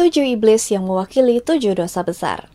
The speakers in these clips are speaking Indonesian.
Tujuh iblis yang mewakili tujuh dosa besar.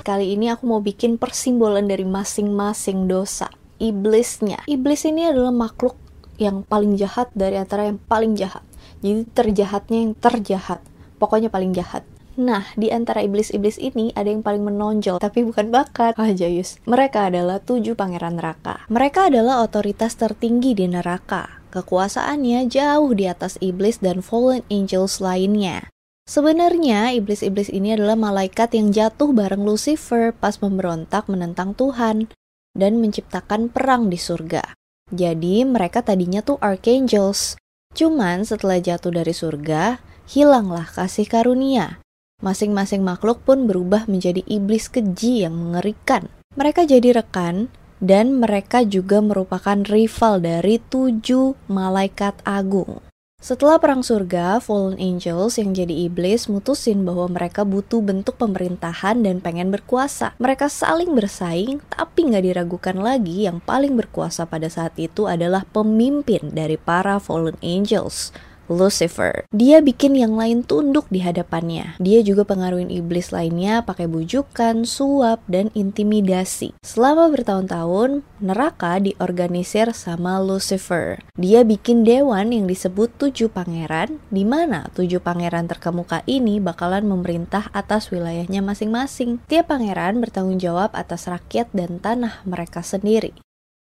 Kali ini aku mau bikin persimbolan dari masing-masing dosa. Iblisnya. Iblis ini adalah makhluk yang paling jahat dari antara yang paling jahat. Jadi terjahatnya yang terjahat. Pokoknya paling jahat. Nah, di antara iblis-iblis ini ada yang paling menonjol, tapi bukan bakat. Wah, Jayus. Mereka adalah tujuh pangeran neraka. Mereka adalah otoritas tertinggi di neraka. Kekuasaannya jauh di atas iblis dan fallen angels lainnya. Sebenarnya, iblis-iblis ini adalah malaikat yang jatuh bareng Lucifer pas memberontak menentang Tuhan dan menciptakan perang di surga. Jadi, mereka tadinya tuh archangels. Cuman setelah jatuh dari surga, hilanglah kasih karunia. Masing-masing makhluk pun berubah menjadi iblis keji yang mengerikan. Mereka jadi rekan, dan mereka juga merupakan rival dari tujuh malaikat agung. Setelah perang surga, Fallen Angels yang jadi iblis mutusin bahwa mereka butuh bentuk pemerintahan dan pengen berkuasa. Mereka saling bersaing, tapi nggak diragukan lagi yang paling berkuasa pada saat itu adalah pemimpin dari para Fallen Angels, Lucifer. Dia bikin yang lain tunduk di hadapannya. Dia juga pengaruhin iblis lainnya pakai bujukan, suap, dan intimidasi. Selama bertahun-tahun, neraka diorganisir sama Lucifer. Dia bikin dewan yang disebut tujuh pangeran, di mana tujuh pangeran terkemuka ini bakalan memerintah atas wilayahnya masing-masing. Tiap pangeran bertanggung jawab atas rakyat dan tanah mereka sendiri.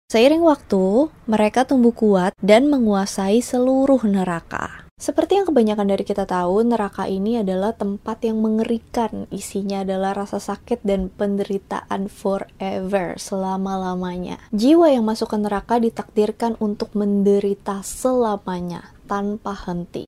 Seiring waktu, mereka tumbuh kuat dan menguasai seluruh neraka. Seperti yang kebanyakan dari kita tahu, neraka ini adalah tempat yang mengerikan. Isinya adalah rasa sakit dan penderitaan forever, selama-lamanya. Jiwa yang masuk ke neraka ditakdirkan untuk menderita selamanya, tanpa henti.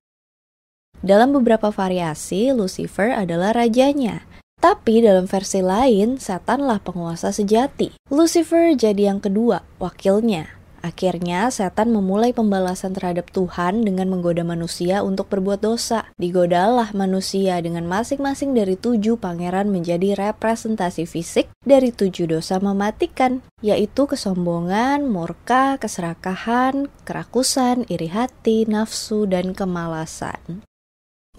Dalam beberapa variasi, Lucifer adalah rajanya. Tapi dalam versi lain, setanlah penguasa sejati. Lucifer jadi yang kedua, wakilnya. Akhirnya, setan memulai pembalasan terhadap Tuhan dengan menggoda manusia untuk berbuat dosa. Digodalah manusia dengan masing-masing dari tujuh pangeran menjadi representasi fisik dari tujuh dosa mematikan, yaitu kesombongan, murka, keserakahan, kerakusan, iri hati, nafsu, dan kemalasan.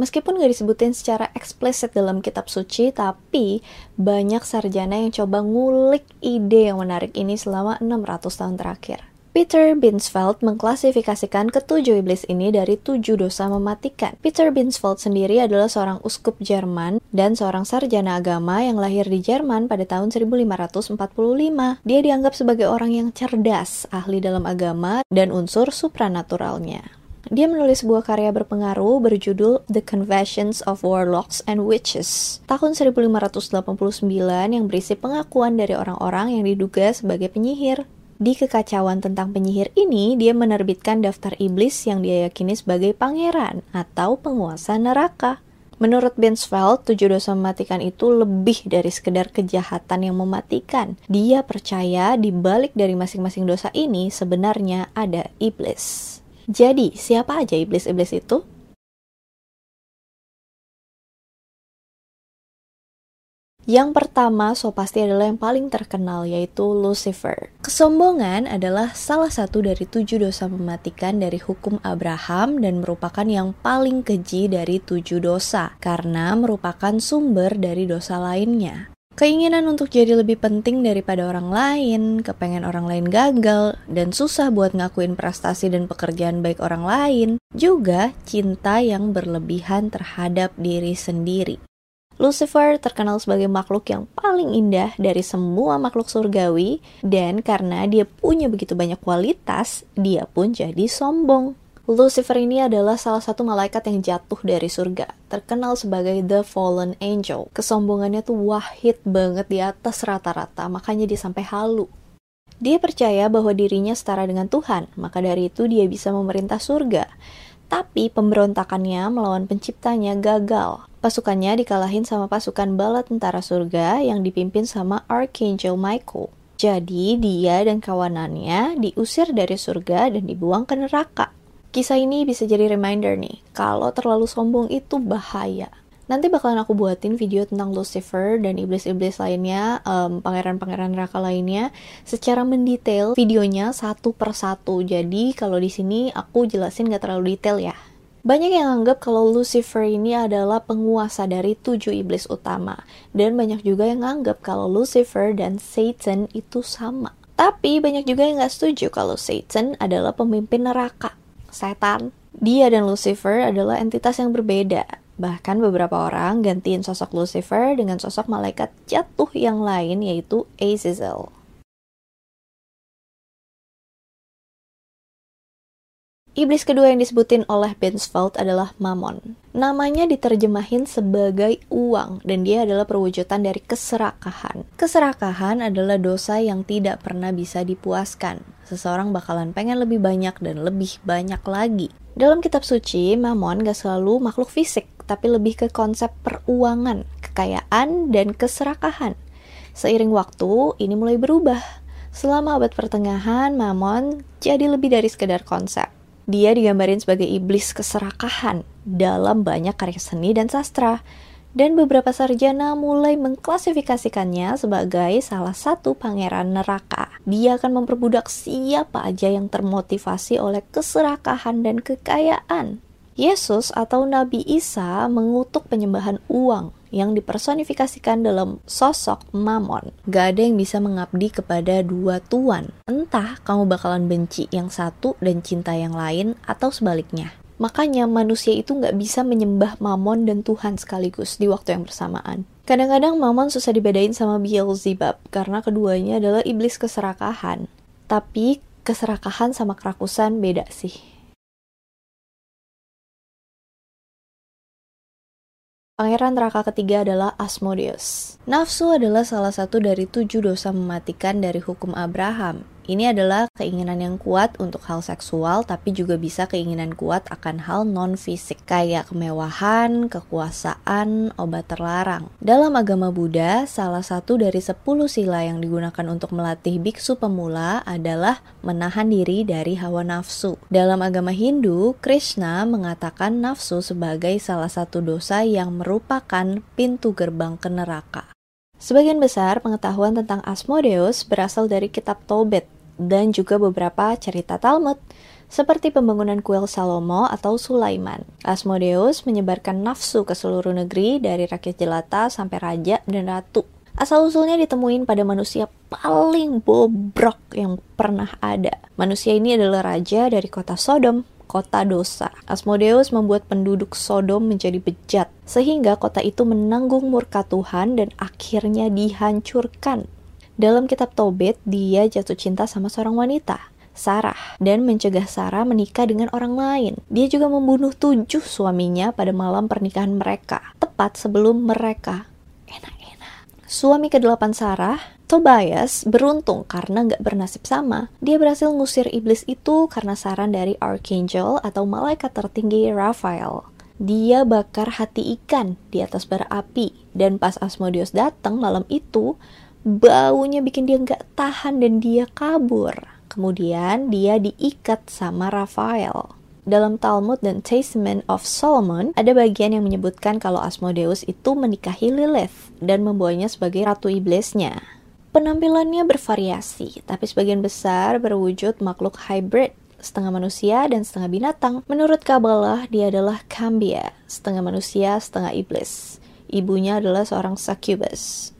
Meskipun gak disebutin secara eksplisit dalam kitab suci, tapi banyak sarjana yang coba ngulik ide yang menarik ini selama 600 tahun terakhir. Peter Binsfeld mengklasifikasikan ketujuh iblis ini dari tujuh dosa mematikan. Peter Binsfeld sendiri adalah seorang uskup Jerman dan seorang sarjana agama yang lahir di Jerman pada tahun 1545. Dia dianggap sebagai orang yang cerdas, ahli dalam agama, dan unsur supranaturalnya. Dia menulis sebuah karya berpengaruh berjudul The Confessions of Warlocks and Witches tahun 1589 yang berisi pengakuan dari orang-orang yang diduga sebagai penyihir. Di kekacauan tentang penyihir ini, dia menerbitkan daftar iblis yang dia yakini sebagai pangeran atau penguasa neraka. Menurut Binsfeld, tujuh dosa mematikan itu lebih dari sekedar kejahatan yang mematikan. Dia percaya di balik dari masing-masing dosa ini sebenarnya ada iblis. Jadi, siapa aja iblis-iblis itu? Yang pertama, so pasti adalah yang paling terkenal, yaitu Lucifer. Kesombongan adalah salah satu dari tujuh dosa mematikan dari hukum Abraham dan merupakan yang paling keji dari tujuh dosa, karena merupakan sumber dari dosa lainnya. Keinginan untuk jadi lebih penting daripada orang lain, kepengen orang lain gagal, dan susah buat ngakuin prestasi dan pekerjaan baik orang lain, juga cinta yang berlebihan terhadap diri sendiri. Lucifer terkenal sebagai makhluk yang paling indah dari semua makhluk surgawi, dan karena dia punya begitu banyak kualitas, dia pun jadi sombong. Lucifer ini adalah salah satu malaikat yang jatuh dari surga, terkenal sebagai The Fallen Angel. Kesombongannya tuh wahid banget di atas rata-rata, makanya dia sampai halu. Dia percaya bahwa dirinya setara dengan Tuhan, maka dari itu dia bisa memerintah surga. Tapi pemberontakannya melawan penciptanya gagal. Pasukannya dikalahin sama pasukan bala tentara surga yang dipimpin sama Archangel Michael. Jadi dia dan kawanannya diusir dari surga dan dibuang ke neraka. Kisah ini bisa jadi reminder nih, kalau terlalu sombong itu bahaya. Nanti bakalan aku buatin video tentang Lucifer dan iblis-iblis lainnya, um, pangeran-pangeran neraka lainnya, secara mendetail videonya satu persatu. Jadi kalau di sini aku jelasin gak terlalu detail ya. Banyak yang anggap kalau Lucifer ini adalah penguasa dari tujuh iblis utama. Dan banyak juga yang anggap kalau Lucifer dan Satan itu sama. Tapi banyak juga yang gak setuju kalau Satan adalah pemimpin neraka. Setan. Dia dan Lucifer adalah entitas yang berbeda. Bahkan beberapa orang gantiin sosok Lucifer dengan sosok malaikat jatuh yang lain yaitu Azazel. Iblis kedua yang disebutin oleh Bensfeld adalah Mammon. Namanya diterjemahin sebagai uang dan dia adalah perwujudan dari keserakahan. Keserakahan adalah dosa yang tidak pernah bisa dipuaskan. Seseorang bakalan pengen lebih banyak dan lebih banyak lagi. Dalam kitab suci, Mammon gak selalu makhluk fisik, tapi lebih ke konsep peruangan, kekayaan, dan keserakahan. Seiring waktu, ini mulai berubah. Selama abad pertengahan, Mammon jadi lebih dari sekedar konsep. Dia digambarin sebagai iblis keserakahan dalam banyak karya seni dan sastra, dan beberapa sarjana mulai mengklasifikasikannya sebagai salah satu pangeran neraka. Dia akan memperbudak siapa aja yang termotivasi oleh keserakahan dan kekayaan. Yesus atau Nabi Isa mengutuk penyembahan uang yang dipersonifikasikan dalam sosok Mamon. Gak ada yang bisa mengabdi kepada dua tuan. Entah kamu bakalan benci yang satu dan cinta yang lain atau sebaliknya. Makanya manusia itu nggak bisa menyembah Mamon dan Tuhan sekaligus di waktu yang bersamaan. Kadang-kadang Mamon susah dibedain sama Beelzebub karena keduanya adalah iblis keserakahan. Tapi keserakahan sama kerakusan beda sih. Pangeran neraka ketiga adalah Asmodeus. Nafsu adalah salah satu dari tujuh dosa mematikan dari hukum Abraham. Ini adalah keinginan yang kuat untuk hal seksual, tapi juga bisa keinginan kuat akan hal non-fisik, kayak kemewahan, kekuasaan, obat terlarang. Dalam agama Buddha, salah satu dari sepuluh sila yang digunakan untuk melatih biksu pemula adalah menahan diri dari hawa nafsu. Dalam agama Hindu, Krishna mengatakan nafsu sebagai salah satu dosa yang merupakan pintu gerbang ke neraka. Sebagian besar pengetahuan tentang Asmodeus berasal dari kitab Tobit dan juga beberapa cerita Talmud, seperti pembangunan kuil Salomo atau Sulaiman. Asmodeus menyebarkan nafsu ke seluruh negeri dari rakyat jelata sampai raja dan ratu. Asal-usulnya ditemuin pada manusia paling bobrok yang pernah ada. Manusia ini adalah raja dari kota Sodom, kota dosa. Asmodeus membuat penduduk Sodom menjadi bejat, sehingga kota itu menanggung murka Tuhan dan akhirnya dihancurkan. Dalam kitab Tobit, dia jatuh cinta sama seorang wanita, Sarah, dan mencegah Sarah menikah dengan orang lain. Dia juga membunuh tujuh suaminya pada malam pernikahan mereka, tepat sebelum mereka enak-enak. Suami ke-8 Sarah, Tobias, beruntung karena nggak bernasib sama. Dia berhasil ngusir iblis itu karena saran dari Archangel atau malaikat tertinggi Raphael. Dia bakar hati ikan di atas bara api, dan pas Asmodeus datang malam itu, baunya bikin dia nggak tahan dan dia kabur. Kemudian dia diikat sama Rafael. Dalam Talmud dan Testament of Solomon, ada bagian yang menyebutkan kalau Asmodeus itu menikahi Lilith dan membawanya sebagai ratu iblisnya. Penampilannya bervariasi, tapi sebagian besar berwujud makhluk hybrid, setengah manusia dan setengah binatang. Menurut Kabbalah, dia adalah Kambia, setengah manusia, setengah iblis. Ibunya adalah seorang succubus.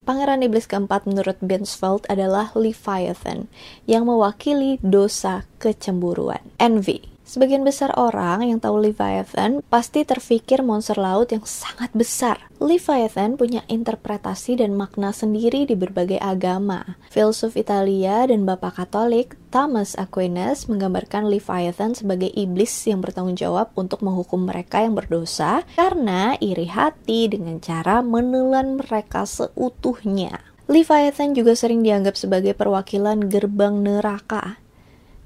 Pangeran iblis keempat menurut Bensfeld adalah Leviathan, yang mewakili dosa kecemburuan, envy. Sebagian besar orang yang tahu Leviathan pasti terfikir monster laut yang sangat besar. Leviathan punya interpretasi dan makna sendiri di berbagai agama. Filsuf Italia dan Bapak Katolik Thomas Aquinas menggambarkan Leviathan sebagai iblis yang bertanggung jawab untuk menghukum mereka yang berdosa karena iri hati dengan cara menelan mereka seutuhnya. Leviathan juga sering dianggap sebagai perwakilan gerbang neraka.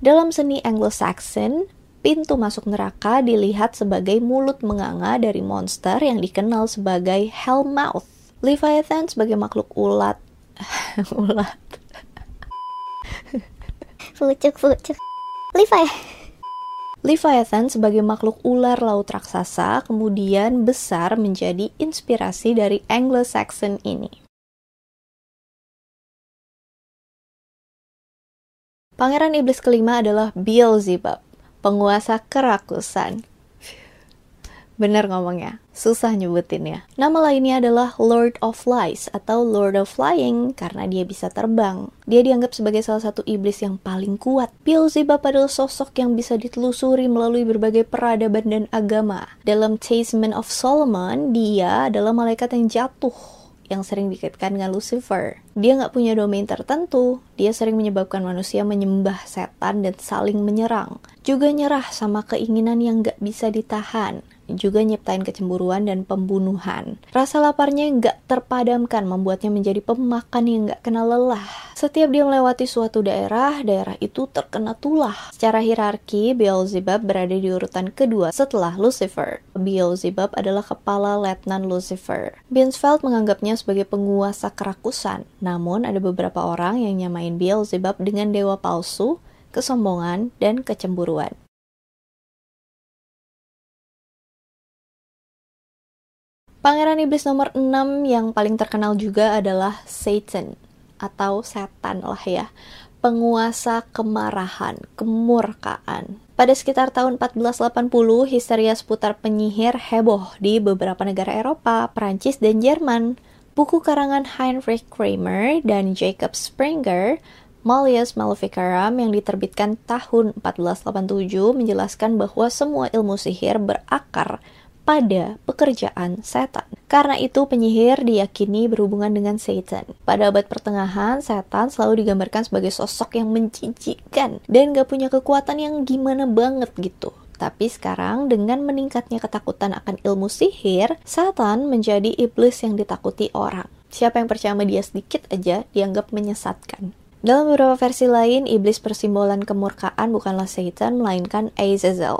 Dalam seni Anglo-Saxon, pintu masuk neraka dilihat sebagai mulut menganga dari monster yang dikenal sebagai Hellmouth. Leviathan sebagai makhluk ulat. ulat. fucuk, fucuk. Levi. Leviathan sebagai makhluk ular laut raksasa kemudian besar menjadi inspirasi dari Anglo-Saxon ini. Pangeran iblis kelima adalah Beelzebub, penguasa kerakusan. Bener ngomongnya, susah nyebutinnya. Nama lainnya adalah Lord of Lies atau Lord of Flying karena dia bisa terbang. Dia dianggap sebagai salah satu iblis yang paling kuat. Beelzebub adalah sosok yang bisa ditelusuri melalui berbagai peradaban dan agama. Dalam Testament of Solomon, dia adalah malaikat yang jatuh yang sering dikaitkan dengan Lucifer. Dia nggak punya domain tertentu, dia sering menyebabkan manusia menyembah setan dan saling menyerang. Juga nyerah sama keinginan yang nggak bisa ditahan juga nyiptain kecemburuan dan pembunuhan. Rasa laparnya nggak terpadamkan membuatnya menjadi pemakan yang nggak kenal lelah. Setiap dia melewati suatu daerah, daerah itu terkena tulah. Secara hierarki, Beelzebub berada di urutan kedua setelah Lucifer. Beelzebub adalah kepala letnan Lucifer. Binsfeld menganggapnya sebagai penguasa kerakusan, namun ada beberapa orang yang nyamain Beelzebub dengan dewa palsu, kesombongan, dan kecemburuan. Pangeran iblis nomor 6 yang paling terkenal juga adalah Satan atau setan lah ya. Penguasa kemarahan, kemurkaan. Pada sekitar tahun 1480, histeria seputar penyihir heboh di beberapa negara Eropa, Prancis, dan Jerman. Buku karangan Heinrich Kramer dan Jacob Springer Malleus Maleficarum yang diterbitkan tahun 1487 menjelaskan bahwa semua ilmu sihir berakar pada pekerjaan setan. Karena itu penyihir diyakini berhubungan dengan setan. Pada abad pertengahan, setan selalu digambarkan sebagai sosok yang menjijikkan dan gak punya kekuatan yang gimana banget gitu. Tapi sekarang dengan meningkatnya ketakutan akan ilmu sihir, setan menjadi iblis yang ditakuti orang. Siapa yang percaya sama dia sedikit aja dianggap menyesatkan. Dalam beberapa versi lain, iblis persimbolan kemurkaan bukanlah Satan, melainkan Azazel.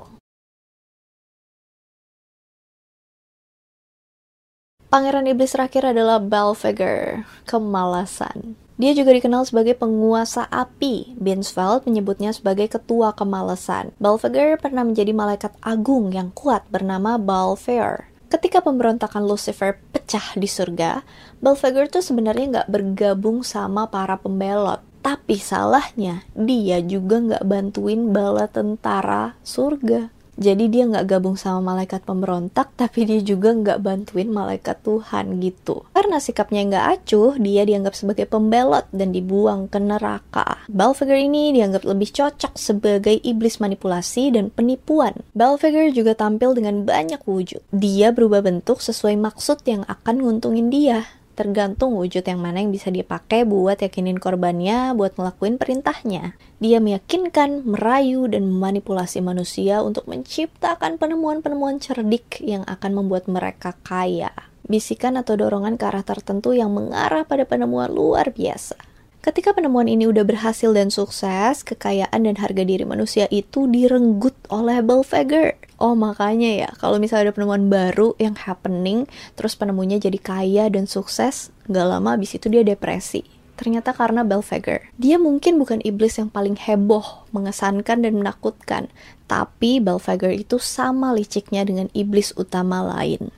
Pangeran iblis terakhir adalah Belphegor, kemalasan. Dia juga dikenal sebagai penguasa api. Binsfeld menyebutnya sebagai ketua kemalasan. Belphegor pernah menjadi malaikat agung yang kuat bernama Balfeor. Ketika pemberontakan Lucifer pecah di surga, Belphegor tuh sebenarnya nggak bergabung sama para pembelot. Tapi salahnya, dia juga nggak bantuin bala tentara surga. Jadi dia nggak gabung sama malaikat pemberontak, tapi dia juga nggak bantuin malaikat Tuhan gitu. Karena sikapnya nggak acuh, dia dianggap sebagai pembelot dan dibuang ke neraka. Belphegor ini dianggap lebih cocok sebagai iblis manipulasi dan penipuan. Belphegor juga tampil dengan banyak wujud. Dia berubah bentuk sesuai maksud yang akan nguntungin dia tergantung wujud yang mana yang bisa dipakai buat yakinin korbannya buat ngelakuin perintahnya. Dia meyakinkan, merayu, dan memanipulasi manusia untuk menciptakan penemuan-penemuan cerdik yang akan membuat mereka kaya. Bisikan atau dorongan ke arah tertentu yang mengarah pada penemuan luar biasa. Ketika penemuan ini udah berhasil dan sukses, kekayaan dan harga diri manusia itu direnggut oleh Belphegor. Oh makanya ya, kalau misalnya ada penemuan baru yang happening, terus penemunya jadi kaya dan sukses, nggak lama abis itu dia depresi. Ternyata karena Belphegor. Dia mungkin bukan iblis yang paling heboh, mengesankan dan menakutkan, tapi Belphegor itu sama liciknya dengan iblis utama lain.